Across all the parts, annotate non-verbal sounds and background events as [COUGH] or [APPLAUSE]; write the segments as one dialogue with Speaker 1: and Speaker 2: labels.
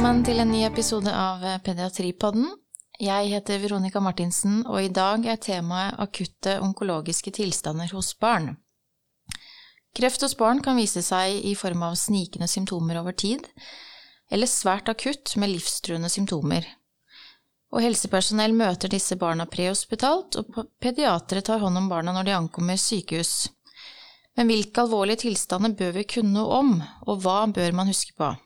Speaker 1: Velkommen til en ny episode av Pediatripodden. Jeg heter Veronica Martinsen, og i dag er temaet akutte onkologiske tilstander hos barn. Kreft hos barn kan vise seg i form av snikende symptomer over tid, eller svært akutt med livstruende symptomer. Og helsepersonell møter disse barna prehospitalt, og pediatere tar hånd om barna når de ankommer sykehus. Men hvilke alvorlige tilstander bør vi kunne om, og hva bør man huske på?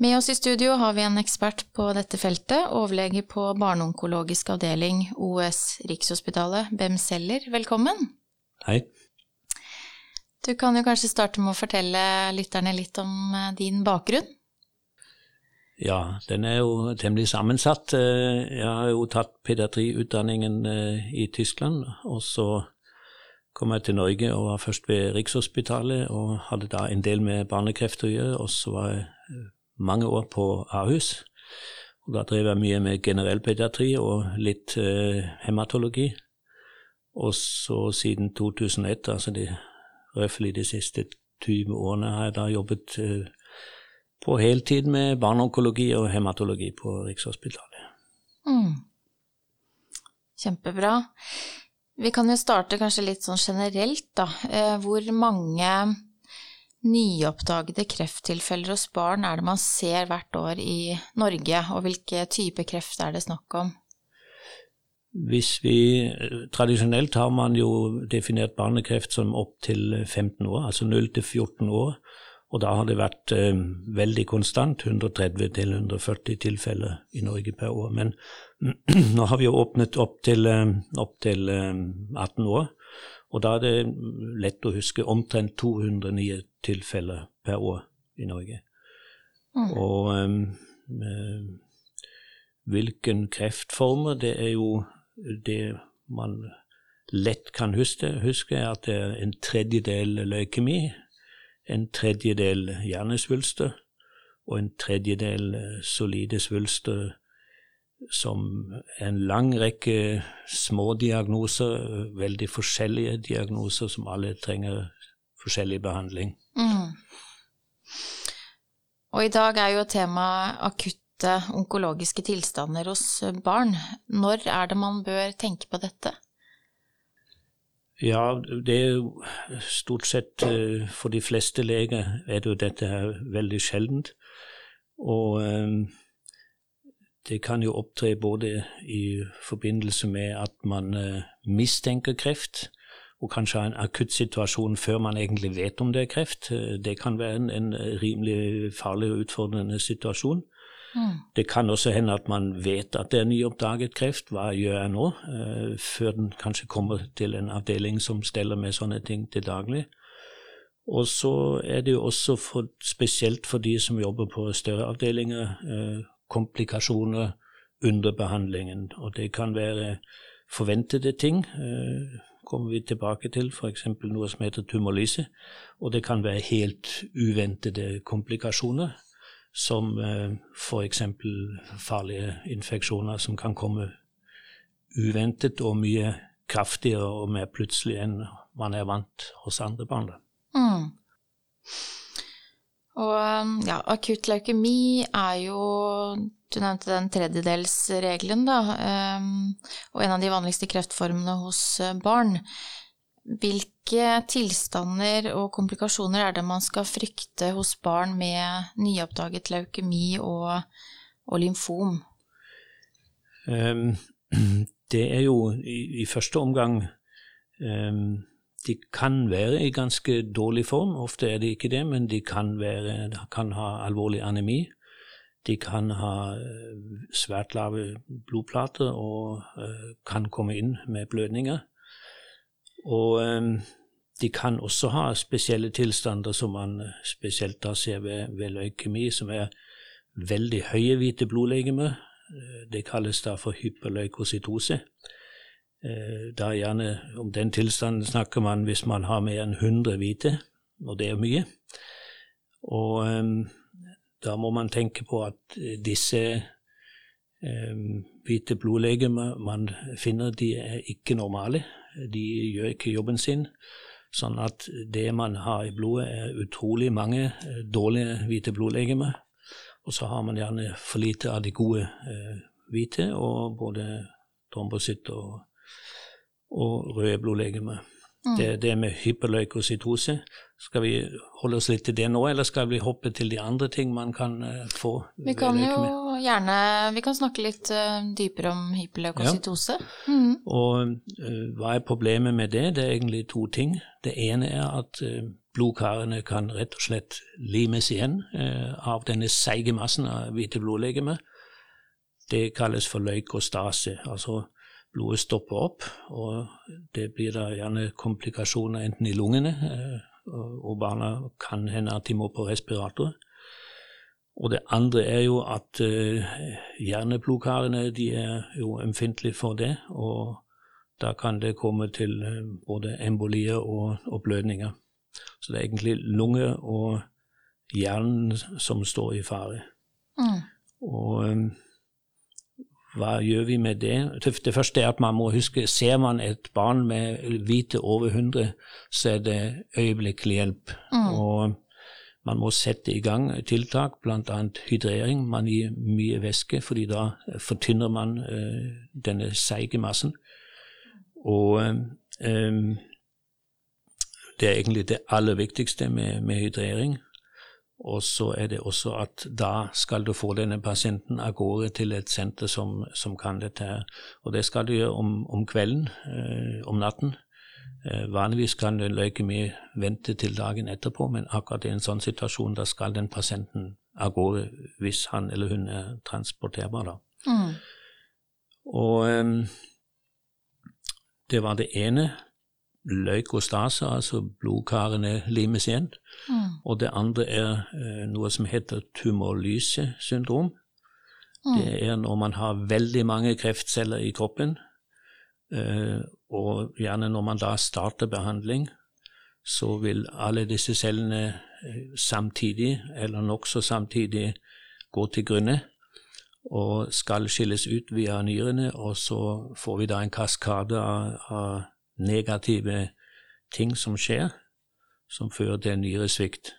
Speaker 1: Med oss i studio har vi en ekspert på dette feltet, overlege på barneonkologisk avdeling OS Rikshospitalet, Bem Seller. Velkommen.
Speaker 2: Hei.
Speaker 1: Du kan jo kanskje starte med å fortelle lytterne litt om eh, din bakgrunn?
Speaker 2: Ja, den er jo temmelig sammensatt. Eh, jeg har jo tatt pediatriutdanningen eh, i Tyskland, og så kom jeg til Norge og var først ved Rikshospitalet og hadde da en del med barnekreft å gjøre, og så var jeg mange år på Ahus. Og da drev jeg mye med generell pediatri og litt eh, hematologi. Og så siden 2001, altså de, røftlig de siste 20 årene, har jeg da jobbet eh, på heltid med barneonkologi og hematologi på Rikshospitalet. Mm.
Speaker 1: Kjempebra. Vi kan jo starte kanskje litt sånn generelt, da. Eh, hvor mange nyoppdagede krefttilfeller hos barn er det man ser hvert år i Norge, og hvilke type kreft er det snakk om?
Speaker 2: Hvis vi Tradisjonelt har man jo definert barnekreft som opp til 15 år, altså 0 til 14 år. Og da har det vært eh, veldig konstant, 130 til 140 tilfeller i Norge per år. Men [CLEARS THROAT] nå har vi jo åpnet opp til, eh, opp til eh, 18 år, og da er det lett å huske omtrent 200 nye tilfeller per år i Norge. Mm. Og um, hvilken kreftformer, det er jo det man lett kan huske, huske at det er en tredjedel leukemi, en tredjedel hjernesvulster og en tredjedel eh, solide svulster som en lang rekke små diagnoser, veldig forskjellige diagnoser som alle trenger forskjellig behandling. Mm.
Speaker 1: Og i dag er jo temaet akutte onkologiske tilstander hos barn. Når er det man bør tenke på dette?
Speaker 2: Ja, det er jo stort sett eh, for de fleste leger er det jo dette her veldig sjeldent. Og um, det kan jo opptre både i forbindelse med at man mistenker kreft, og kanskje ha en akutt situasjon før man egentlig vet om det er kreft. Uh, det kan være en, en, rimelig farlig og utfordrende situasjon. Mm. Det kan også hende at man vet at det er nyoppdaget kreft. Hva gjør jeg nå? Uh, før den kanskje kommer til en avdeling som steller med sånne ting til daglig. Og så er det jo også for, spesielt for de som jobber på større avdelinger, komplikasjoner under behandlingen. Og det kan være forventede ting, eh, kommer vi tilbake til, f.eks. noe som heter tumorlyse. Og det kan være helt uventede komplikasjoner, som eh, f.eks. farlige infeksjoner som kan komme uventet og mye kraftigere og mer plutselig enn man er vant hos andre barn. Mm.
Speaker 1: Og um, ja, akutt leukemi er jo Du nevnte den tredjedelsregelen, da. Um, og en av de vanligste kreftformene hos uh, barn. Hvilke tilstander og komplikasjoner er det man skal frykte hos barn med nyoppdaget leukemi og, og lymfom? [CLEARS THROAT]
Speaker 2: Det er jo i, i første omgang um, de kan være i ganske dårlig form, ofte er de ikke det, men de kan, være, kan ha alvorlig anemi. De kan ha eh, svært lave blodplater og uh, kan komme inn med blødninger. Og um, de kan også ha spesielle tilstander som man spesielt da ser ved, ved leukemi, som er veldig høye hvite blodlegemer. Det kalles da for hyperleukocytose. Eh, da gjerne om den tilstanden snakker man hvis man har mer enn 100 hvite, og det er mye. Og um, da må man tenke på at disse um, hvite blodlegemer man finner, de er ikke normale. De gjør ikke jobben sin. Sånn at det man har i blodet, er utrolig mange dårlige hvite blodlegemer. Og så har man gjerne for lite av de gode eh, hvite, og både trombositt og, og røde blodlegemer. Mm. Det, det med hyperleukocytose, skal vi holde oss litt til det nå, eller skal vi hoppe til de andre ting man kan uh, få?
Speaker 1: Vi kan jo gjerne vi kan snakke litt uh, dypere om hyperleukocytose. Ja. Mm.
Speaker 2: Og uh, hva er problemet med det? Det er egentlig to ting. Det ene er at blodkarene kan rett og slett limes igjen av denne seige massen av hvite blodlegemer. Det kalles for leukostase. altså blodet stopper opp, og det blir da gjerne komplikasjoner enten i lungene, eh, og barna kan hende at de må på respirator. Og det andre er jo at uh, hjerneblodkarene de er jo ømfintlige for det, og da kan det komme til uh, både embolier og, og, blødninger. Så det er egentlig lunge og hjernen som står i fare. Mm. Og hva gjør vi med det? Det første er at man må huske ser man et barn med hvite over 100, så er det øyeblikkelig hjelp. Mm. Og man må sette i gang tiltak, bl.a. hydrering. Man gir mye væske, fordi da fortynner man uh, denne seige massen. Og um, det er egentlig det aller viktigste med, med hydrering. Og så er det også at da skal du få denne pasienten av gårde til et senter som, som kan dette. her. Og det skal du gjøre om, om kvelden, eh, om natten. Eh, vanligvis kan en leukemi vente til dagen etterpå, men akkurat i en sånn situasjon da skal den pasienten av gårde hvis han eller hun er transporterbar. da. Mm. Og eh, det var det ene leukostase, altså blodkarene limes igjen. Mm. Og det andre er eh, noe som heter tumorlysesyndrom. Mm. Det er når man har veldig mange kreftceller i kroppen, eh, og gjerne når man da starter behandling, så vil alle disse cellene eh, samtidig, eller nokså samtidig, gå til grunne og skal skilles ut via nyrene, og så får vi da en kaskade av, av negative ting som skjer, som fører til en nyresvikt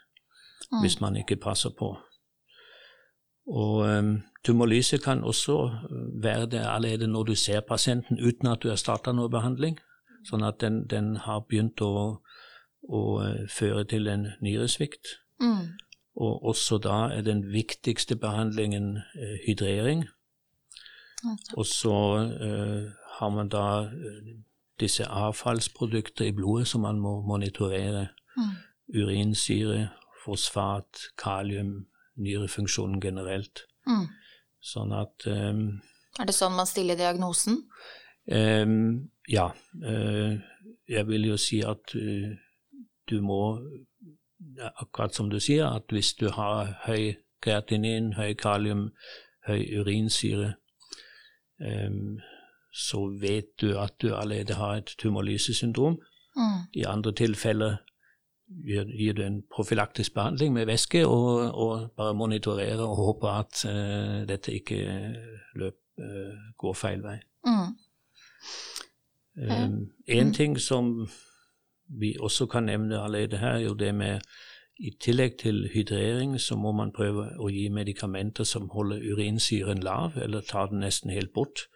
Speaker 2: mm. hvis man ikke passer på. Og um, tumorlyse kan også være det allerede når du ser pasienten uten at du har starta noe behandling, sånn at den, den har begynt å, å uh, føre til en nyresvikt. Mm. Og også da er den viktigste behandlingen eh, hydrering. Og så eh, har man da disse avfallsprodukter i blodet som man må monitorere. Mm. Urinsyre, fosfat, kalium, nyrefunksjonen generelt. Mm. Sånn at um,
Speaker 1: Er det sånn man stiller diagnosen?
Speaker 2: Um, ja. Uh, jeg vil jo si at uh, du må, akkurat som du sier, at hvis du har høy kreatinin, høy kalium, høy urinsyre um, så vet du at du allerede har et tumorlysesyndrom. Mm. I andre tilfeller gir du en profylaktisk behandling med væske og, og bare monitorerer og håper at uh, dette ikke løp, uh, går feil vei. Mm. Um, en mm. ting som vi også kan nevne allerede her, er jo det med i tillegg til hydrering så må man prøve å gi medikamenter som holder urinsyren lav, eller tar den nesten helt bort.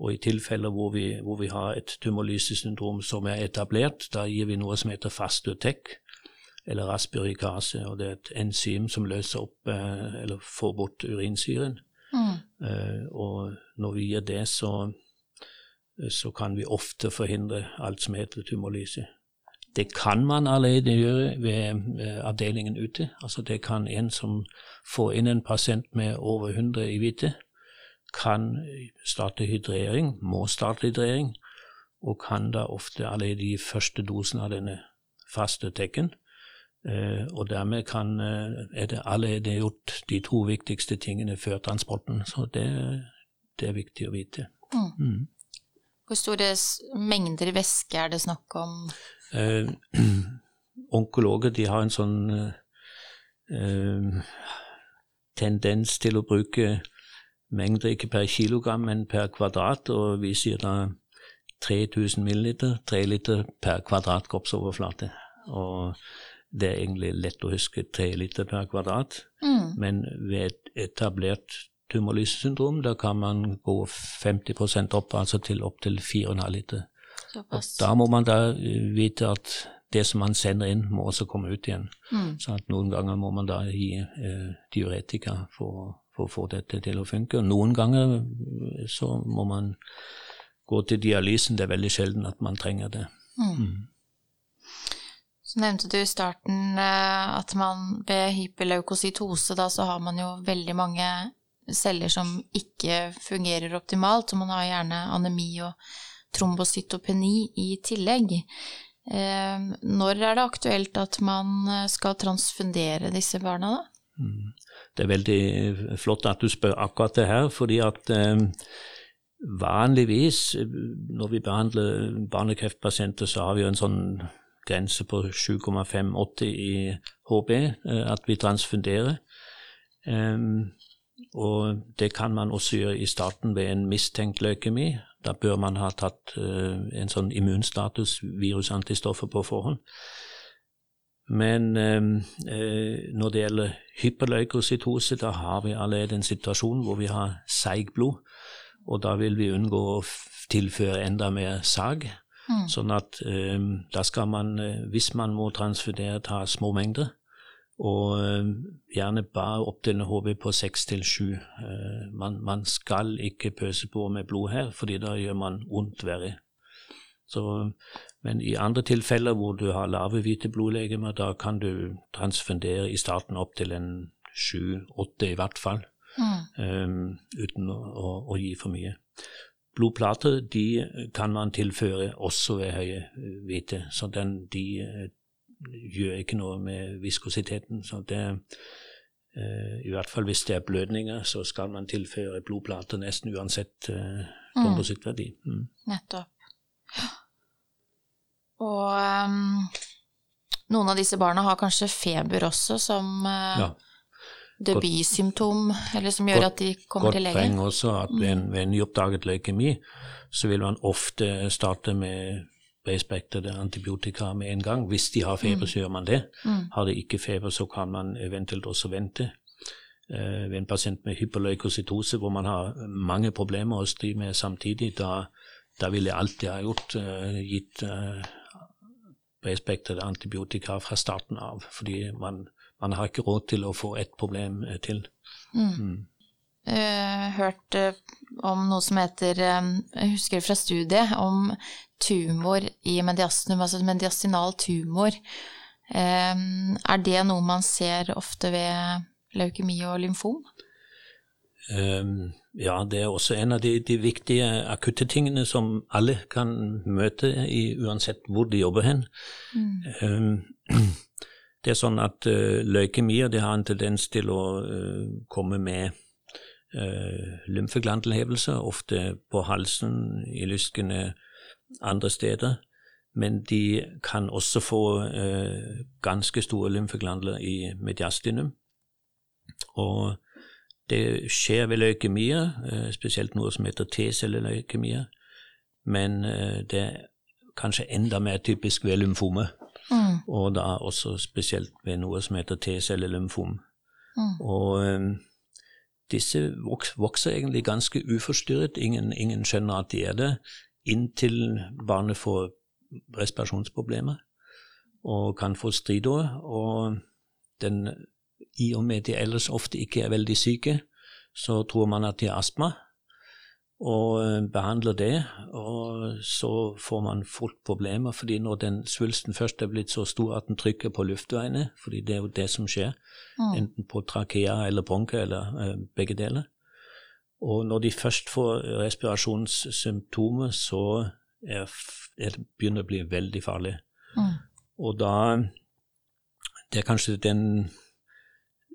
Speaker 2: Og i tilfeller hvor vi, hvor vi har et tumorlysesyndrom som er etablert, da gir vi noe som heter fastutek, eller raspirikase. Og det er et enzym som løser opp eh, eller får bort urinsyren. Mm. Eh, og når vi gir det, så, så kan vi ofte forhindre alt som heter tumorlyse. Det kan man allerede gjøre ved avdelingen ute. Altså det kan en som får inn en pasient med over 100 i hvite, kan starte hydrering, må starte hydrering, og kan da ofte allerede gi første dosen av denne faste tekken. Eh, og dermed kan, eh, er det allerede gjort de to viktigste tingene før transporten. Så det, det er viktig å vite. Mm.
Speaker 1: Mm. Hvor store mengder væske er det snakk om?
Speaker 2: Eh, [CLEARS THROAT] onkologer de har en sånn eh, tendens til å bruke mengder ikke per kilogram, men per kvadrat, og vi sier da 3000 milliliter, 3 liter per kvadrat kroppsoverflate. Og Det er egentlig lett å huske 3 liter per kvadrat.
Speaker 1: Mm.
Speaker 2: Men ved et etablert tumorlysesyndrom, da kan man gå 50% opp, altså til opptil 4,5 liter. Og da må man da eh, vite at det som man sender inn, må også komme ut igjen.
Speaker 1: Mm.
Speaker 2: Så at noen ganger må man da gi eh, diuretika for, for å få dette til å funke. Og noen ganger eh, så må man gå til dialysen. Det er veldig sjelden at man trenger det.
Speaker 1: Mm. Så nevnte du i starten eh, at man ved hyperleukocytose, da så har man jo veldig mange celler som ikke fungerer optimalt, og man har gjerne anemi og trombocytopeni i tillegg. Eh, når er det aktuelt at man skal transfundere disse barna, da?
Speaker 2: Mm. Det er veldig flott at du spør akkurat det her, fordi at eh, vanligvis eh, når vi behandler barnekreftpasienter, så har vi jo en sånn grense på 7,580 i HB, eh, at vi transfunderer. Eh, og det kan man også gjøre i starten ved en mistenkt leukemi. Da bør man ha tatt eh, en sånn immunstatus, virusantistoffer, på forhånd. Men eh, eh, når det gjelder hyperleukocytose, da har vi allerede en situasjon hvor vi har seigblod, og da vil vi unngå å tilføre enda mer sag.
Speaker 1: Mm.
Speaker 2: Sånn at eh, da skal man, eh, hvis man må transfundere, ta små mengder. Og eh, gjerne bare opptil en HB på 6 til 7. Eh, man, man skal ikke pøse på med blod her, fordi da gjør man vondt verre. Så, men i andre tilfeller hvor du har lave hvite blodlegemer, da kan du transfundere i starten opp til en 7-8 i hvert fall
Speaker 1: Mm.
Speaker 2: um, uten å, å, å gi for mye. Blodplater de kan man tilføre også ved høye eh, hvite, så den, de eh, gjør ikke noe med viskositeten. Så det, Uh, I hvert fall hvis det er blødninger, så skal man tilføre blodplater nesten uansett uh, komposittverdi. Mm.
Speaker 1: Nettopp. Og um, noen av disse barna har kanskje feber også som uh,
Speaker 2: Ja.
Speaker 1: debutsymptom, eller som gjør
Speaker 2: Godt-
Speaker 1: at de kommer
Speaker 2: til
Speaker 1: til lege.
Speaker 2: poeng også at ved en, ved nyoppdaget leukemi så vil man ofte starte med bredspektrede antibiotika med en gang. Hvis de har feber, så gjør man det.
Speaker 1: Mm.
Speaker 2: Har de ikke feber, så kan man eventuelt også vente. Eh, ved en pasient med hyperleukocytose hvor man har mange problemer å stri med samtidig, da, da vil jeg alltid ha gjort eh, gitt bredspektrede antibiotika fra starten av. Fordi man, man har ikke råd til å få ett problem eh, til.
Speaker 1: Mm.
Speaker 2: Mm.
Speaker 1: Uh, hørt eh, om noe som heter eh, Jeg husker fra studiet om tumor i mediastinum, altså mediastinal tumor. Eh, er det noe man ser ofte ved leukemi og lymfom?
Speaker 2: Um, ja, det er også en av de, de viktige akutte tingene som alle kan møte i, uansett hvor de jobber hen. Um, [CLEARS THROAT] det er sånn at uh, leukemier det har en tendens til å uh, komme med uh, lymfeglandelhevelse, ofte på halsen, i lyskene, andre steder. Men de kan også få uh, ganske store lymfeglandler i mediastinum. Og det skjer ved leukemier, eh, spesielt noe som heter T-celleleukemier. Men eh, det er kanskje enda mer typisk ved lymfome,
Speaker 1: Mm.
Speaker 2: og da også spesielt ved noe som heter T-cellelymfom.
Speaker 1: Mm.
Speaker 2: Og eh, disse voks, vokser egentlig ganske uforstyrret, ingen, ingen skjønner at de er det, inntil barnet får respirasjonsproblemer og kan få stridår. Og den, i og med de ellers ofte ikke er veldig syke, så tror man at de har astma, og eh, behandler det. Og så får man fort problemer, fordi når den svulsten først er blitt så stor at den trykker på luftveiene, fordi det er jo det som skjer,
Speaker 1: Mm.
Speaker 2: enten på trakea eller bronka eller eh, begge deler. Og når de først får respirasjonssymptomer, så er, er begynner det å bli veldig farlig.
Speaker 1: Mm.
Speaker 2: Og da Det er kanskje den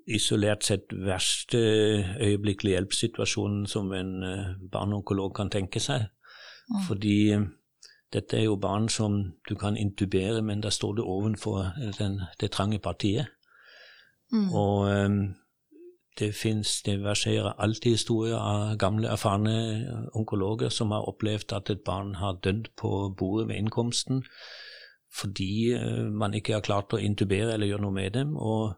Speaker 2: isolert sett verste øyeblikkelig hjelpssituasjonen som en eh, barneonkolog kan tenke seg.
Speaker 1: Mm.
Speaker 2: Fordi eh, dette er jo barn som du kan intubere, men da står du ovenfor eh, den, det trange partiet.
Speaker 1: Mm.
Speaker 2: Og um, det fins, det verserer alltid historier av gamle, erfarne onkologer som har opplevd at et barn har dødd på bordet ved innkomsten fordi man ikke har klart å intubere eller gjøre noe med dem, og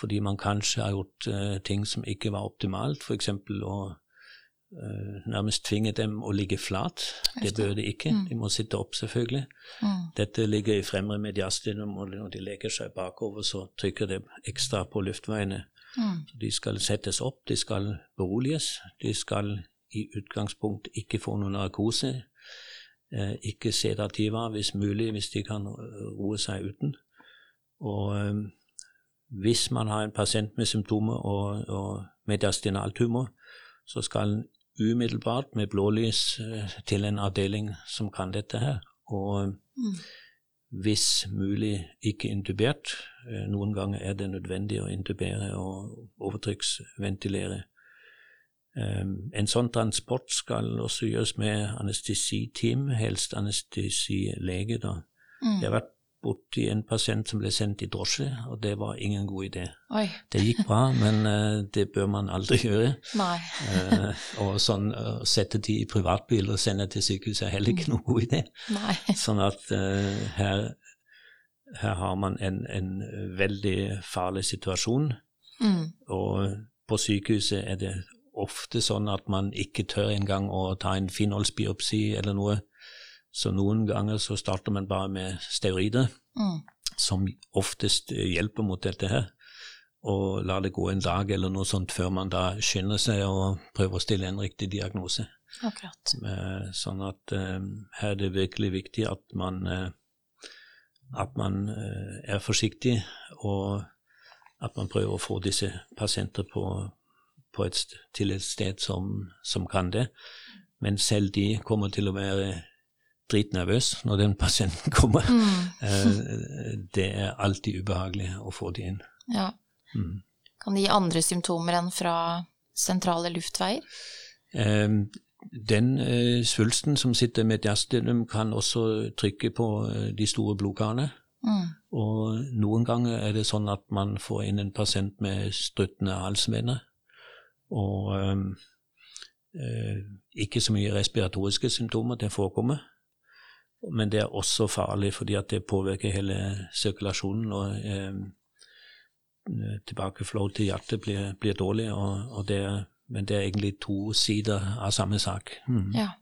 Speaker 2: fordi man kanskje har gjort uh, ting som ikke var optimalt, f.eks. å uh, nærmest tvinge dem å ligge flat. Det bør de ikke, mm. de må sitte opp, selvfølgelig. Mm. Dette ligger i fremre mediastinum, og når de legger seg bakover, så trykker det ekstra på luftveiene. Mm. De skal settes opp, de skal beroliges, de skal i utgangspunkt ikke få noen narkose. Eh, ikke sedativa hvis mulig, hvis de kan roe seg uten. Og eh, hvis man har en pasient med symptomer og, og mediastinaltumor, så skal en umiddelbart med blålys eh, til en avdeling som kan dette her. Og mm. hvis mulig ikke intubert. Noen ganger er det nødvendig å intubere og overtrykksventilere. En sånn transport skal også gjøres med anestesiteam, helst anestesilege. da. Mm. Det har vært borti en pasient som ble sendt i drosje, og det var ingen god idé. Oi. Det gikk bra, men uh, det bør man aldri gjøre. uh, og sånn å uh, sette de i privatbil og sende til sykehuset er heller ikke noen god idé. Nei. Sånn at her, her, har man en, en veldig farlig situasjon, mm. og på sykehuset er det ofte sånn at man ikke tør engang å ta en finholdsbiopsi eller noe. Så noen ganger så starter man bare med steroider, mm. som oftest hjelper mot dette her. Og lar det gå en dag eller noe sånt før man da skynder seg og prøver å stille en riktig diagnose. Akkurat. Eh, sånn at um, her er det virkelig viktig at man, at man er forsiktig, og at man prøver å få disse pasienter på, et, til et sted som, som, kan det. Men selv de kommer til å være dritnervøse når den pasienten [LAUGHS] kommer. Mm. Eh, det er alltid ubehagelig å få de inn. Ja.
Speaker 1: Mm. Kan det gi andre symptomer enn fra sentrale luftveier?
Speaker 2: Um, den uh, svulsten som sitter med et diastylum, kan også trykke på uh, de store blodkarene. Mm. Og noen ganger er det sånn at man får inn en pasient med struttende halsvener. Og øh, ikke så mye respiratoriske symptomer, det forekommer. Men det er også farlig fordi at det påvirker hele sirkulasjonen. og eh, Tilbakeflow til hjertet blir, blir dårlig, og, og det er, men det er egentlig to sider av samme sak.
Speaker 1: Mm. Ja,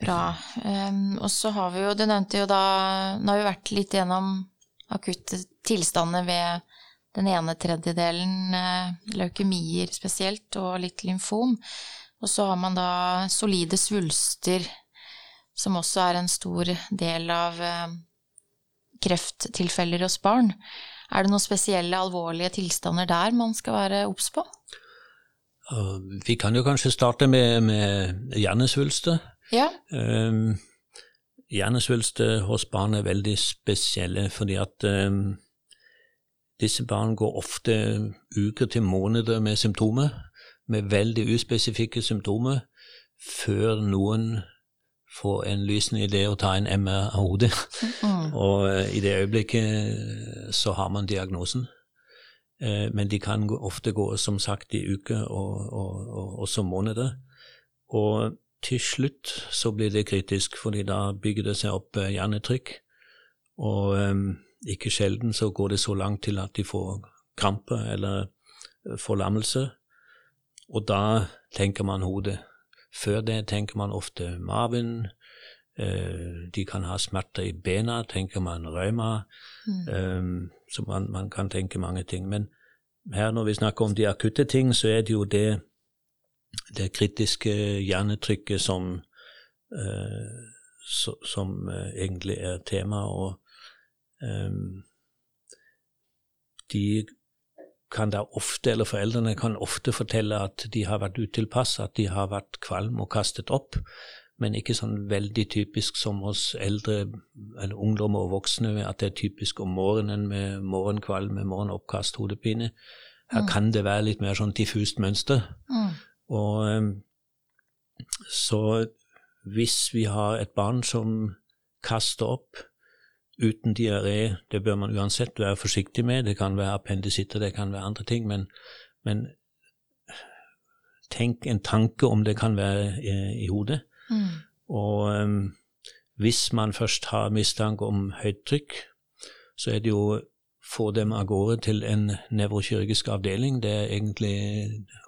Speaker 1: bra. Um, og så har vi jo, du nevnte jo da Nå har vi vært litt gjennom akutte tilstander ved den ene tredjedelen eh, leukemier spesielt, og litt lymfom. Og så har man da solide svulster, som også er en stor del av eh, krefttilfeller hos barn. Er det noen spesielle alvorlige tilstander der man skal være obs på?
Speaker 2: Vi kan jo kanskje starte med, med hjernesvulster. Ja. Um, hjernesvulster hos barn er veldig spesielle fordi at um, disse barn går ofte uker til måneder med symptomer, med veldig uspesifikke symptomer, før noen får en lysende idé å ta en MR av hodet. Mm. [LAUGHS] og uh, i det øyeblikket eh, så har man diagnosen. Uh, men de kan ofte gå, som sagt, i uker og, og, og også måneder. Og til slutt så blir det kritisk, fordi da bygger det seg opp hjernetrykk. Og um, ikke sjelden så går det så langt til at de får krampe eller eh, forlammelse, og da tenker man hodet. Før det tenker man ofte maven. Eh, de kan ha smerter i bena, tenker man røyma. Mm. Eh, så man, man, kan tenke mange ting. Men her når vi snakker om de akutte ting, så er det jo det, det kritiske hjernetrykket som, som egentlig er tema. og de kan da ofte, eller foreldrene kan ofte fortelle at de har vært utilpass, at de har vært kvalm og kastet opp, men ikke sånn veldig typisk som hos eldre eller ungdommer og voksne, at det er typisk om morgenen med morgenkvalme, morgenoppkast, hodepine. Her mm. kan det være litt mer sånn diffust mønster. Mm. Og ehm, så hvis vi har et barn som kaster opp, uten diaré, det bør man uansett være forsiktig med. Det kan være appendisitter, det kan være andre ting, men, men tenk en tanke om det kan være i, i hodet. Mm. Og um, hvis man først har mistanke om høyt trykk, så er det jo få dem av gårde til en nevrokirurgisk avdeling. Det er egentlig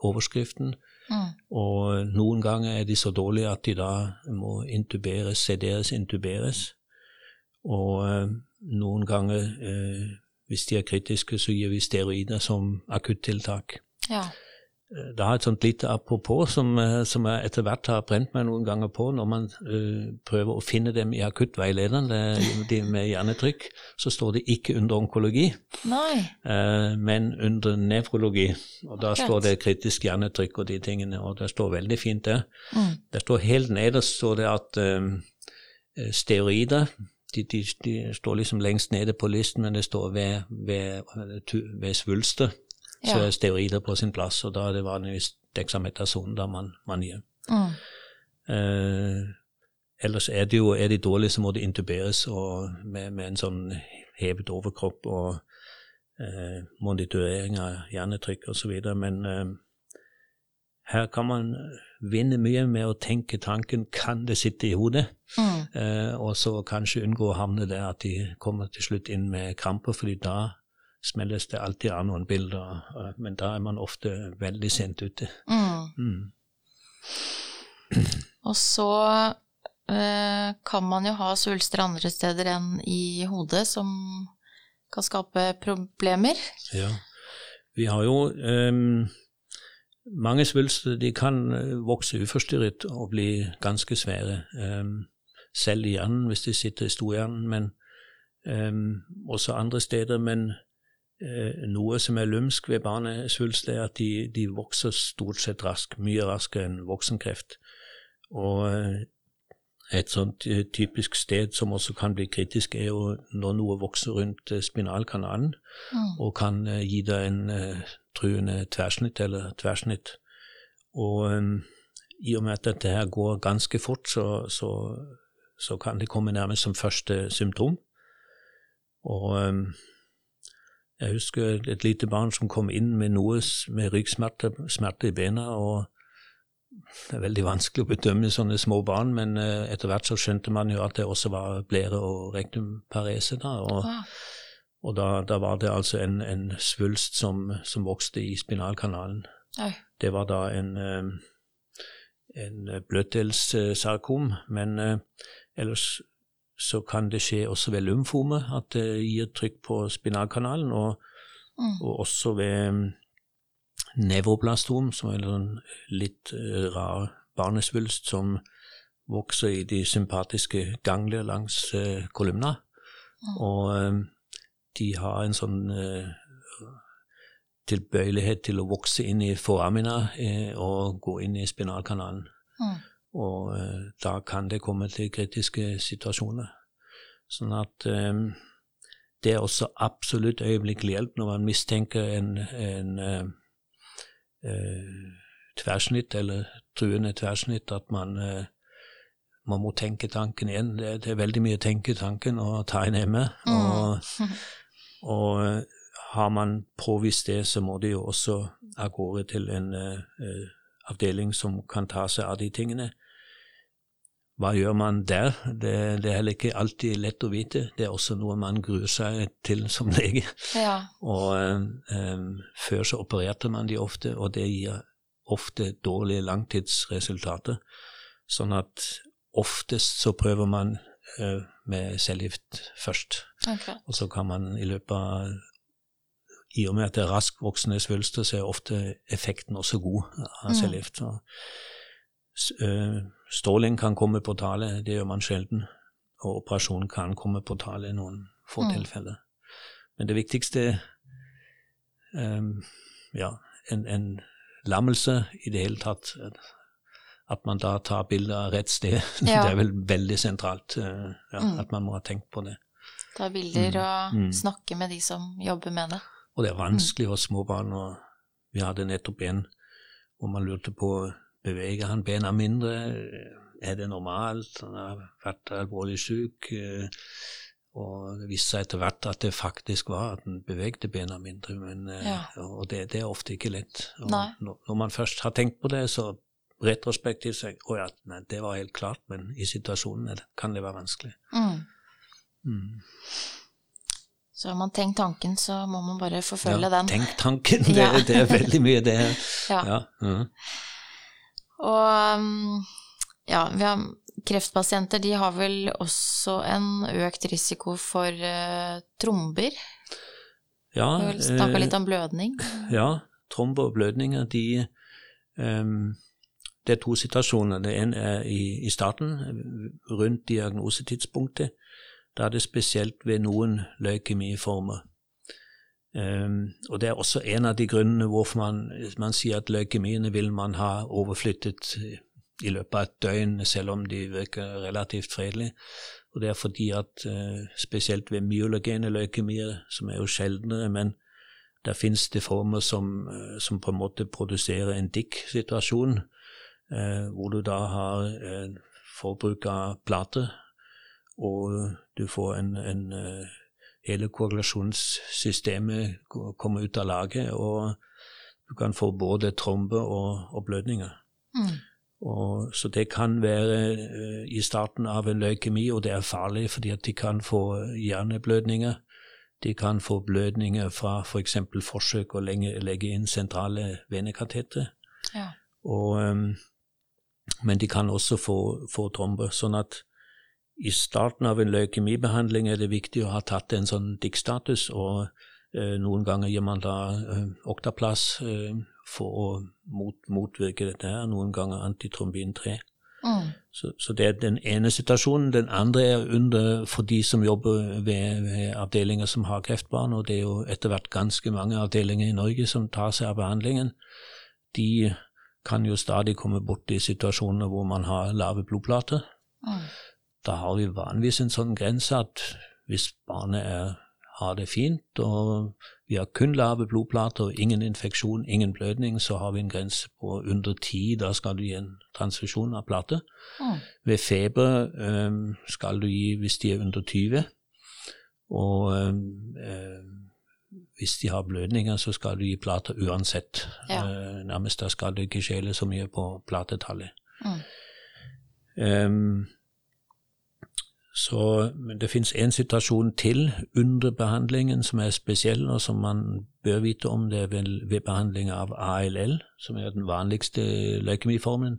Speaker 2: overskriften.
Speaker 1: Mm.
Speaker 2: Og noen ganger er de så dårlige at de da må intuberes, sederes, intuberes. Og eh, noen ganger, eh, hvis de er kritiske, så gir vi steroider som akuttiltak.
Speaker 1: Ja.
Speaker 2: Det har et sånt lite apropos som, som jeg etter hvert har brent meg noen ganger på når man uh, prøver å finne dem i akuttveilederen, det- de med hjernetrykk, så står det ikke under onkologi, eh, men under nevrologi. Og da står det kritisk hjernetrykk og de tingene, og det står veldig fint der.
Speaker 1: Mm.
Speaker 2: Det står helt nederst står det at eh, steroider de, de, de står liksom lengst nede på listen, men det står ved, ved, ved svulster. Så er steroider på sin plass, og da er det vanligvis dexamethason da man, man gir.
Speaker 1: Mm.
Speaker 2: Eh, ellers er, det jo, er de dårlige, så må de intuberes og med, med en sånn hevet overkropp og eh, monitorering av hjernetrykk osv. Men eh, her kan man vinne mye med å tenke tanken kan det sitte i hodet,
Speaker 1: Mm.
Speaker 2: eh, og så kanskje unngå å havne der at de kommer til slutt inn med kramper, fordi da smelles det alltid av noen bilder, eh, men da er man ofte veldig sent ute.
Speaker 1: Mm.
Speaker 2: Mm.
Speaker 1: Og så eh, kan man jo ha svulster andre steder enn i hodet, som kan skape problemer.
Speaker 2: Ja. Vi har jo ehm, mange svulster de kan eh, vokse uforstyrret og bli ganske svære. um, selv i hjernen, hvis de sitter i storhjernen, men um, også andre steder. Men uh, noe som er lumsk ved barnesvulst, er at de, de vokser stort sett raskt, mye raskere enn voksenkreft. Og eh, et sånt typisk sted som også kan bli kritisk, er jo når noe vokser rundt spinalkanalen
Speaker 1: Mm.
Speaker 2: og kan gi deg en truende tverrsnitt eller tverrsnitt. Og um, i og med at dette her går ganske fort, så, så, så kan det komme nærmest som første symptom. Og um, jeg husker et lite barn som kom inn med noe med ryggsmerter smerte i bena. og det er veldig vanskelig å bedømme sånne små barn, men eh, etter hvert så skjønte man jo at det også var blære- og rektumparese. Da, og
Speaker 1: Ah,
Speaker 2: og da, da var det altså en, en svulst som, som vokste i spinalkanalen.
Speaker 1: oi.
Speaker 2: Det var da en, eh, en bløtdelssarkom, men eh, ellers så kan det skje også ved lymfome, at det gir trykk på spinalkanalen, og,
Speaker 1: Mm.
Speaker 2: og også ved nevroblastom, som er en sånn litt eh, rar barnesvulst som vokser i de sympatiske gangler langs kolumna.
Speaker 1: Mm.
Speaker 2: Og de har en sånn eh, tilbøyelighet til å vokse inn i foramina eh, og gå inn i spinalkanalen.
Speaker 1: Mm.
Speaker 2: Og eh, da kan det komme til kritiske situasjoner. Sånn at det er også absolutt øyeblikkelig hjelp når man mistenker en, en eh, eh, tverrsnitt eller truende tverrsnitt, at man, eh, man må tenke tanken igjen. Det, det er veldig mye å tenke tanken og ta en emme. Og, [LAUGHS] og eh, har man påvist det, så må det jo også av gårde til en eh, avdeling som kan ta seg av de tingene. Hva gjør man der? Det, det er heller ikke alltid lett å vite. Det er også noe man gruer seg til som lege.
Speaker 1: Ja.
Speaker 2: Og eh, før så opererte man de ofte, og det gir ofte dårlige langtidsresultater. Sånn at oftest så prøver man med cellegift først.
Speaker 1: Okay.
Speaker 2: Og så kan man i løpet av I og med at det er raskt voksende svulster, så er ofte effekten også god av
Speaker 1: Mm.
Speaker 2: cellegift. Eh, Stråling kan komme på tale, det gjør man sjelden. Og operasjon kan komme på tale i noen få
Speaker 1: Mm.
Speaker 2: tilfeller. Men det viktigste um, Ja, en, en lammelse i det hele tatt. At, man da tar bilder av rett sted. [LAUGHS]
Speaker 1: Ja.
Speaker 2: Det er vel veldig sentralt eh, ja,
Speaker 1: Mm.
Speaker 2: at man må ha tenkt på det.
Speaker 1: Ta bilder og
Speaker 2: Mm.
Speaker 1: snakke med de som jobber med det.
Speaker 2: Og det er vanskelig hos små barn. og Vi hadde nettopp en hvor man lurte på beveger han bena mindre. Er det normalt? Han har vært alvorlig syk. eh, Og det viste seg etter hvert at det faktisk var at han bevegde bena mindre. Men, eh,
Speaker 1: Ja.
Speaker 2: Og det, det er ofte ikke lett. Og når, når man først har tenkt på det, så retrospektivt så Å ja, nei, det var helt klart, men i situasjonen kan det være vanskelig.
Speaker 1: Mm.
Speaker 2: Mm.
Speaker 1: Så har man tenkt tanken, så må man bare forfølge
Speaker 2: ja,
Speaker 1: den.
Speaker 2: Tenk tanken, [LAUGHS] det,
Speaker 1: Ja.
Speaker 2: det er veldig mye det. [LAUGHS]
Speaker 1: Ja.
Speaker 2: Ja. mhm.
Speaker 1: Og um, ja, vi har, kreftpasienter de har vel også en økt risiko for uh, tromber.
Speaker 2: ja
Speaker 1: Vi snakka
Speaker 2: eh,
Speaker 1: litt om blødning.
Speaker 2: Ja, tromber og blødninger, de ehm, Det er to situasjoner. Det ene er i, i starten, rundt diagnosetidspunktet. Da er det spesielt ved noen leukemiformer. Um, og det er også en av de grunnene hvorfor man, man sier at leukemiene vil man ha overflyttet i løpet av et døgn, selv om de virker relativt fredelige. Og det er fordi at uh, spesielt ved myologene leukemier, som er jo sjeldnere, men der finnes det former som, som på en måte produserer en DIC-situasjon, hvor du da har eh, forbruk av plater, og du får en, en eh, Hele koagulasjonssystemet ko- kommer ut av laget, og du kan få både trombe og, og blødninger.
Speaker 1: Mm.
Speaker 2: Og, så det kan være eh, i starten av en leukemi, og det er farlig fordi at de kan få hjerneblødninger. De kan få blødninger fra f.eks. For forsøk å legge, legge inn sentrale venekatetre.
Speaker 1: Ja.
Speaker 2: Og, ehm, men de kan også få, få tromber. Sånn at i starten av en leukemibehandling er det viktig å ha tatt en sånn DIC-status, og eh, noen ganger gir man da eh, oktaplass eh, for å mot, motvirke dette her, noen ganger antitrombin 3.
Speaker 1: Mm.
Speaker 2: Så, så det er den ene situasjonen. Den andre er under for de som jobber ved, ved avdelinger som har kreftbarn, og det er jo etter hvert ganske mange avdelinger i Norge som tar seg av behandlingen. De kan jo stadig komme borti situasjoner hvor man har lave blodplater.
Speaker 1: Mm.
Speaker 2: Da har vi vanligvis en sånn grense at hvis barnet er, har det fint, og vi har kun lave blodplater og ingen infeksjon, ingen blødning, så har vi en grense på under ti. Da skal du gi en transfusjon av plate.
Speaker 1: Mm.
Speaker 2: Ved feber øhm, skal du gi hvis de er under 20. Og øhm, hvis de har blødninger, så skal du gi plater uansett.
Speaker 1: Ja.
Speaker 2: Eh, nærmest da skal det ikke skjele så mye på platetallet.
Speaker 1: Mm.
Speaker 2: Um, så det fins en situasjon til under behandlingen som er spesiell, og som man bør vite om. Det er vel ved behandling av ALL, som er den vanligste leukemiformen.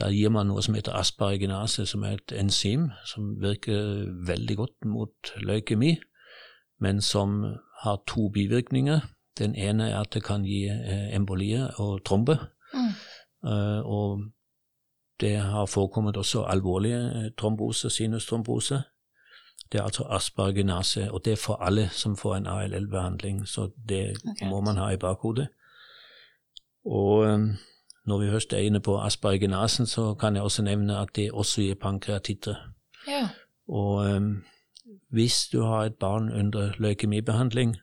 Speaker 2: Da gir man noe som heter asparaginase, som er et enzym som virker veldig godt mot leukemi, men som har to bivirkninger. Den ene er at det kan gi eh, embolier og trombe.
Speaker 1: Mm.
Speaker 2: Eh, og det har forekommet også alvorlige tromboser, trombose, sinustrombose. Det er altså aspergenase, og det er for alle som får en ALL-behandling, så det
Speaker 1: okay.
Speaker 2: må man ha i bakhodet. Og eh, når vi først er inne på aspergenasen, så kan jeg også nevne at det også gir pankreatitter.
Speaker 1: Ja.
Speaker 2: Og øhm, hvis du har et barn under leukemibehandling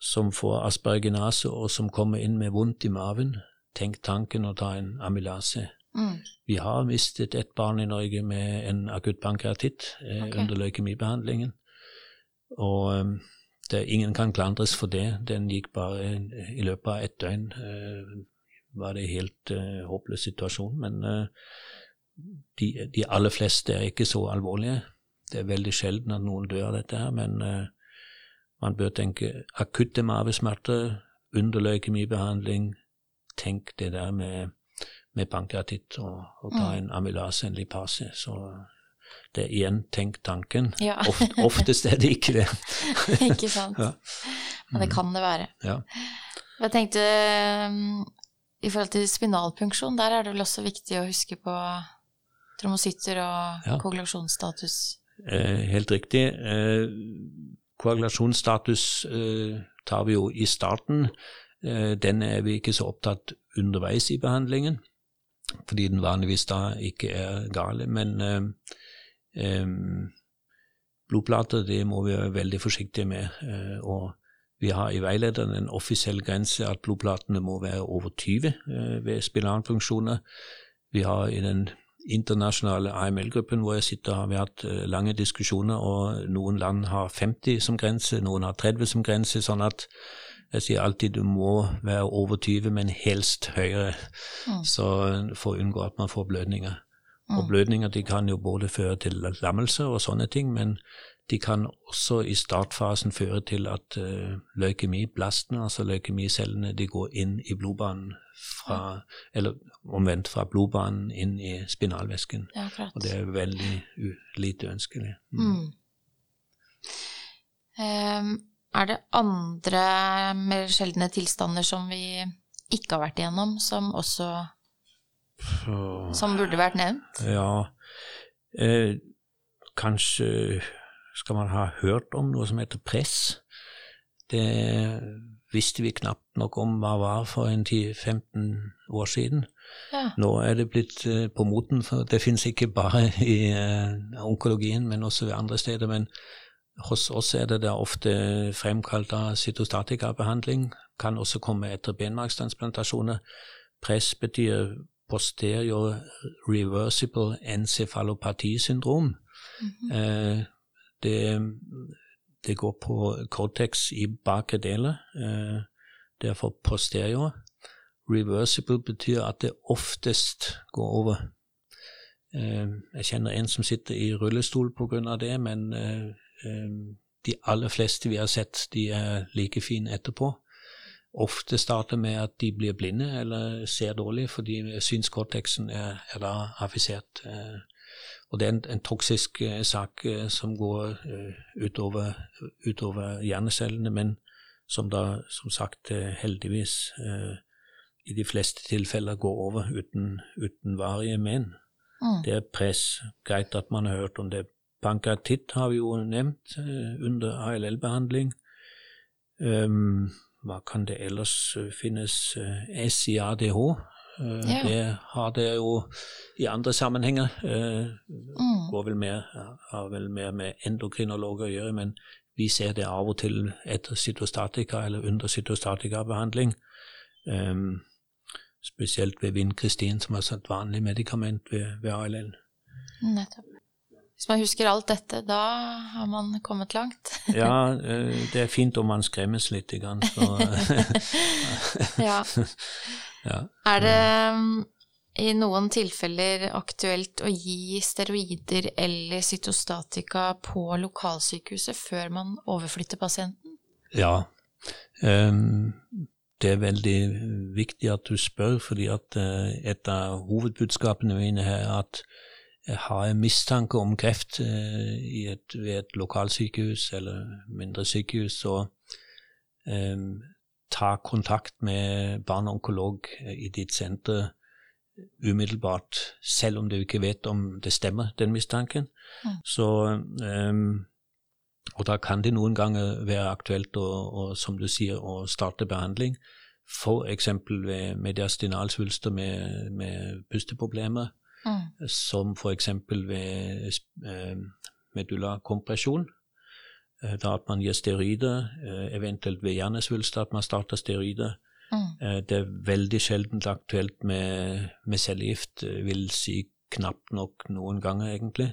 Speaker 2: som får aspergenase, og som kommer inn med vondt i maven, tenk tanken å ta en amylase.
Speaker 1: Mm.
Speaker 2: Vi har mistet et barn i Norge med en akutt pankreatitt eh,
Speaker 1: okay.
Speaker 2: under leukemibehandlingen. Og um, det, ingen kan klandres for det. Den gikk bare i løpet av ett døgn. Eh, var det en helt eh, håpløs situasjon. Men eh, de, de aller fleste er ikke så alvorlige. Det er veldig sjelden at noen dør av dette her, men uh, man bør tenke akutte mavesmerter under leukemibehandling. Tenk det der med, med pankreatitt og, og ta
Speaker 1: Mm.
Speaker 2: en amylase, en lipase. Så det er igjen tenk tanken.
Speaker 1: Ja. [LAUGHS]
Speaker 2: Oft, oftest er det ikke det. [LAUGHS]
Speaker 1: Ikke sant. [LAUGHS]
Speaker 2: Ja.
Speaker 1: Men det kan det være.
Speaker 2: Ja.
Speaker 1: Jeg tenkte um, i forhold til spinalpunksjon, der er det vel også viktig å huske på trombocytter og
Speaker 2: Ja. Eh, helt riktig. Eh, koagulasjonsstatus eh, tar vi jo i starten. Den er vi ikke så opptatt underveis i behandlingen, fordi den vanligvis da ikke er gale. Men blodplater det må vi være veldig forsiktige med. Og vi har i veilederen en offisiell grense at blodplatene må være over 20 eh, ved spinalfunksjoner. Vi har i den internasjonale AML-gruppen hvor jeg sitter, har vi hatt eh, lange diskusjoner, og noen land har 50 som grense, noen har 30 som grense, sånn at jeg sier alltid du må være over 20, men helst høyere,
Speaker 1: Mm.
Speaker 2: så for å unngå at man får blødninger. Og
Speaker 1: Mm.
Speaker 2: blødninger de kan jo både føre til lammelse og sånne ting, men de kan også i startfasen føre til at uh, leukemiblastene, altså leukemicellene, de går inn i blodbanen fra Eller omvendt fra blodbanen inn i spinalvæsken.
Speaker 1: Ja,
Speaker 2: og det er veldig lite ønskelig.
Speaker 1: Mm. Mm. Um, er det andre mer sjeldne tilstander som vi ikke har vært igjennom, som også Som burde vært nevnt?
Speaker 2: Ja. Eh, kanskje skal man ha hørt om noe som heter press. Det visste vi knapt nok om hva var for en 10-15 år siden. Ja. Nå er det blitt uh, på moten, for det finnes ikke bare i uh, onkologien, men også ved andre steder. Men hos oss er det da ofte fremkalt av cytostatikabehandling. Kan også komme etter benmargstransplantasjoner. Press betyr posterior reversible encefalopatisyndrom. Mm -hmm. uh, det, det går på cortex i bakre deler. Eh, derfor posterior. Reversible betyr at det oftest går over. Jeg kjenner en som sitter i rullestol pga. det, men eh, de aller fleste vi har sett, de er like fine etterpå. Ofte starter med at de blir blinde eller ser dårlig fordi synskorteksen er, er da affisert. Og det er en, en toksisk eh, sak som går utover, utover, hjernecellene, men som da som sagt heldigvis i de fleste tilfeller går over uten, uten varige men. Mm. Det er press. Greit at man har hørt om det. Pankatitt har vi jo nevnt under ALL-behandling. Um, hva kan det ellers finnes? SIADH Uh, ja. Det har det jo i andre sammenhenger. Uh, mm. Går vel mer, har vel mer med endokrinologer å gjøre, men vi ser det av og til etter cytostatika eller under cytostatikabehandling. Um, spesielt ved Vinkristin, som er et vanlig medikament ved, ved ALL.
Speaker 1: Nettopp. Hvis man husker alt dette, da har man kommet langt.
Speaker 2: ja, [LAUGHS] eh, det er fint om man skremmes litt. Så. [LAUGHS]
Speaker 1: ja. [LAUGHS] Ja. Er det um, i noen tilfeller aktuelt å gi steroider eller cytostatika på lokalsykehuset før man overflytter pasienten?
Speaker 2: Ja. Um, det er veldig viktig at du spør, fordi at uh, et av hovedbudskapene mine her er at jeg har en mistanke om kreft uh, et, ved et lokalsykehus eller mindre sykehus, så um, ta kontakt med barneonkolog eh, i ditt senter umiddelbart, selv om du ikke vet om det stemmer, den mistanken. Mm. Så, um, og da kan det noen ganger være aktuelt å, å, som du sier, å starte behandling. F.eks. ved mediastinalsvulster med, med pusteproblemer, mm. som f.eks. ved eh, medullakompresjon. Eh, da at man gir steroider, eh, eventuelt ved hjernesvulster at man starter steroider. Mm. Det er veldig sjeldent aktuelt med, med cellegift, vil si knapt nok noen ganger, egentlig.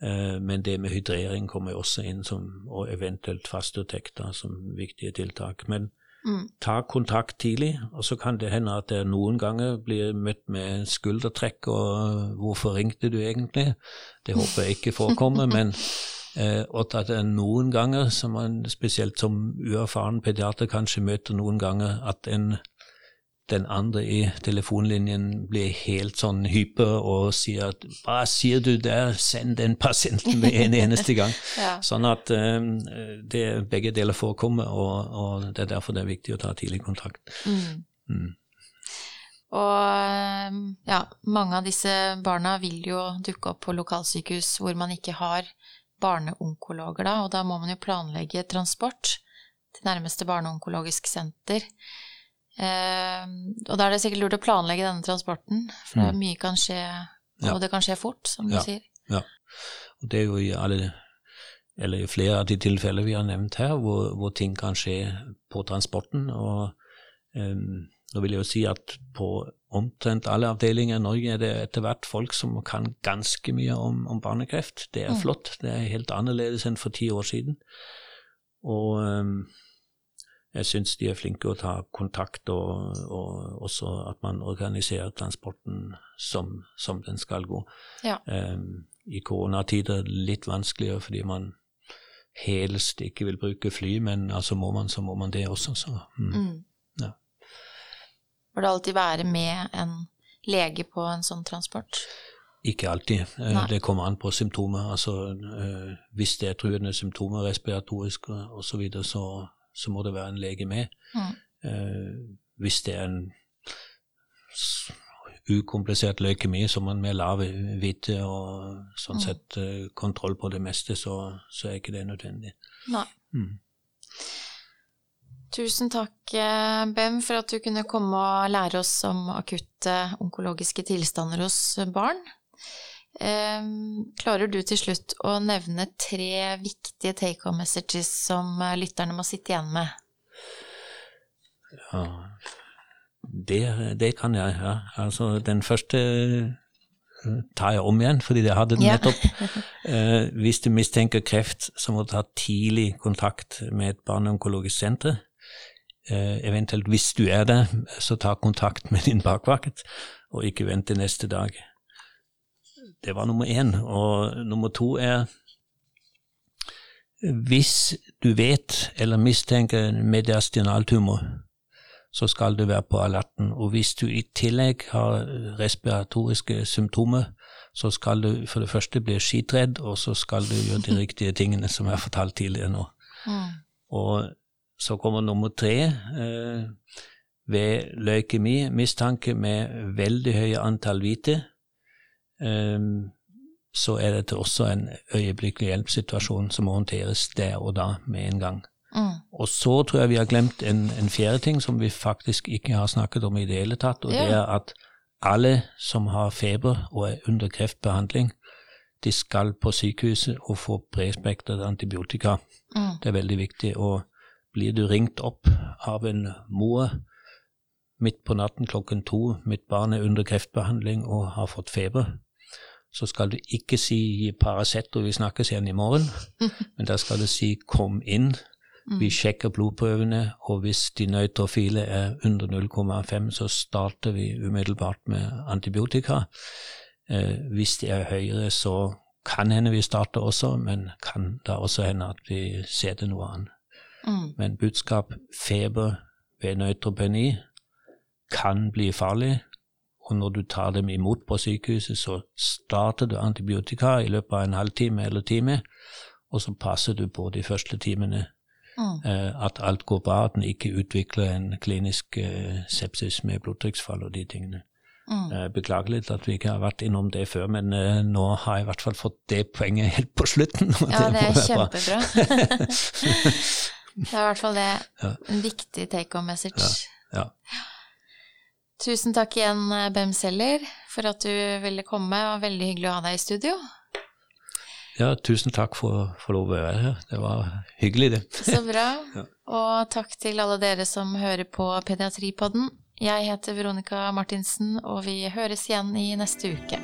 Speaker 2: Men det med hydrering kommer også inn, som, og eventuelt fastetekter som viktige tiltak. Men mm. ta kontakt tidlig, og så kan det hende at det noen ganger blir møtt med skuldertrekk og 'hvorfor ringte du egentlig?' Det håper jeg ikke forekommer, [LAUGHS] men Eh, at det noen ganger, som man spesielt som uerfaren pediater kanskje møter noen ganger, at en, den andre i telefonlinjen blir helt sånn hyper og sier at 'hva sier du der, send den pasienten med en eneste gang'. [LAUGHS] ja. Sånn at um, det begge deler forekommer, og, og, det er derfor det er viktig å ta tidlig kontakt. Mm. Mm.
Speaker 1: Og ja, mange av disse barna vil jo dukke opp på lokalsykehus hvor man ikke har barneonkologer, da, og da må man jo planlegge transport til nærmeste barneonkologisk senter. Eh, og da er det sikkert lurt å planlegge denne transporten, for mm. mye kan skje, og ja. det kan skje fort, som
Speaker 2: ja.
Speaker 1: du sier.
Speaker 2: Ja, og det er jo i alle eller i flere av de tilfeller vi har nevnt her, hvor, hvor ting kan skje på transporten. og um, nå vil jeg jo si at på omtrent alle avdelinger i Norge er det etter hvert folk som kan ganske mye om, om barnekreft. Det er mm. flott. Det er helt annerledes enn for ti år siden. Og um, jeg syns de er flinke å ta kontakt, og, og, også at man organiserer transporten som, som den skal gå. Ja. Um, I koronatider litt vanskeligere fordi man helst ikke vil bruke fly, men altså må man, så må man det også. Så, mm.
Speaker 1: Mm.
Speaker 2: Ja.
Speaker 1: Bør det alltid være med en lege på en sånn transport?
Speaker 2: Ikke alltid. Eh,
Speaker 1: Nei.
Speaker 2: Det kommer an på symptomer. Altså, eh, hvis det er truende symptomer, respiratoriske osv., så, videre, så så må det være en lege med.
Speaker 1: Mm.
Speaker 2: Eh, hvis det er en ukomplisert leukemi må man med lav hvite og sånn
Speaker 1: Mm.
Speaker 2: sett eh, kontroll på det meste, så, så er ikke det nødvendig.
Speaker 1: Nei.
Speaker 2: Mm.
Speaker 1: Tusen takk, eh, Bem, for at du kunne komme og lære oss om akutte onkologiske tilstander hos barn. Eh, Klarer du til slutt å nevne tre viktige take home messages som eh, lytterne må sitte igjen med?
Speaker 2: Ja, det, det kan jeg, ja. Altså, den første eh, tar jeg om igjen, fordi jeg hadde den nettopp. [LAUGHS] Eh, hvis du mistenker kreft, så må du ta tidlig kontakt med et barneonkologisk senter. Eh, eventuelt hvis du er det, så ta kontakt med din bakvakt, og ikke vent til neste dag. Det var nummer én. Og nummer to er hvis du vet eller mistenker en mediastinaltumor, så skal du være på alerten. Og hvis du i tillegg har respiratoriske symptomer, så skal du for det første bli skitredd, og så skal du gjøre de riktige tingene som jeg har fortalt tidligere nå.
Speaker 1: Mm.
Speaker 2: Og så kommer nummer tre. Eh, ved leukemi, mistanke med veldig høye antall hvite, så er dette også en øyeblikkelig hjelpsituasjon som må håndteres der og da med en gang.
Speaker 1: Mm.
Speaker 2: Og så tror jeg vi har glemt en, en fjerde ting som vi faktisk ikke har snakket om i det hele tatt, og det er at alle som har feber og er under kreftbehandling, de skal på sykehuset og få bredspektret antibiotika.
Speaker 1: Mm.
Speaker 2: Det er veldig viktig. Og blir du ringt opp av en mor midt på natten klokken to, mitt barn er under kreftbehandling og har fått feber, så skal du ikke si Paracet og vi snakkes igjen i morgen, [LAUGHS] men da skal du si kom inn, vi sjekker blodprøvene, og hvis de nøytrofile er under 0,5, så starter vi umiddelbart med antibiotika. Eh, hvis de er høyere, så kan hende vi starter også, men kan da også hende at vi ser det noe annet.
Speaker 1: Mm.
Speaker 2: Men budskap feber ved nøytropeni kan bli farlig, og når du tar dem imot på sykehuset, så starter du antibiotika i løpet av en halvtime eller time, og så passer du på de første timene
Speaker 1: Mm.
Speaker 2: eh, at alt går bra, at den ikke utvikler en klinisk eh, sepsis med blodtrykksfall og de tingene.
Speaker 1: Mm.
Speaker 2: Eh, Beklager at vi ikke har vært innom det før, men nå har jeg i hvert fall fått det poenget helt på slutten. [LAUGHS]
Speaker 1: Ja, det er kjempebra. [LAUGHS] det er i hvert fall det.
Speaker 2: Ja.
Speaker 1: En viktig take on message.
Speaker 2: Ja. Ja.
Speaker 1: Tusen takk igjen, eh, Bem Seller, for at du ville komme, og veldig hyggelig å ha deg i studio.
Speaker 2: Ja, tusen takk for, å få lov å være her. Det var hyggelig, det.
Speaker 1: Så bra. [LAUGHS]
Speaker 2: Ja.
Speaker 1: Og takk til alle dere som hører på Pediatripodden. Jeg heter Veronica Martinsen, og vi høres igjen i neste uke.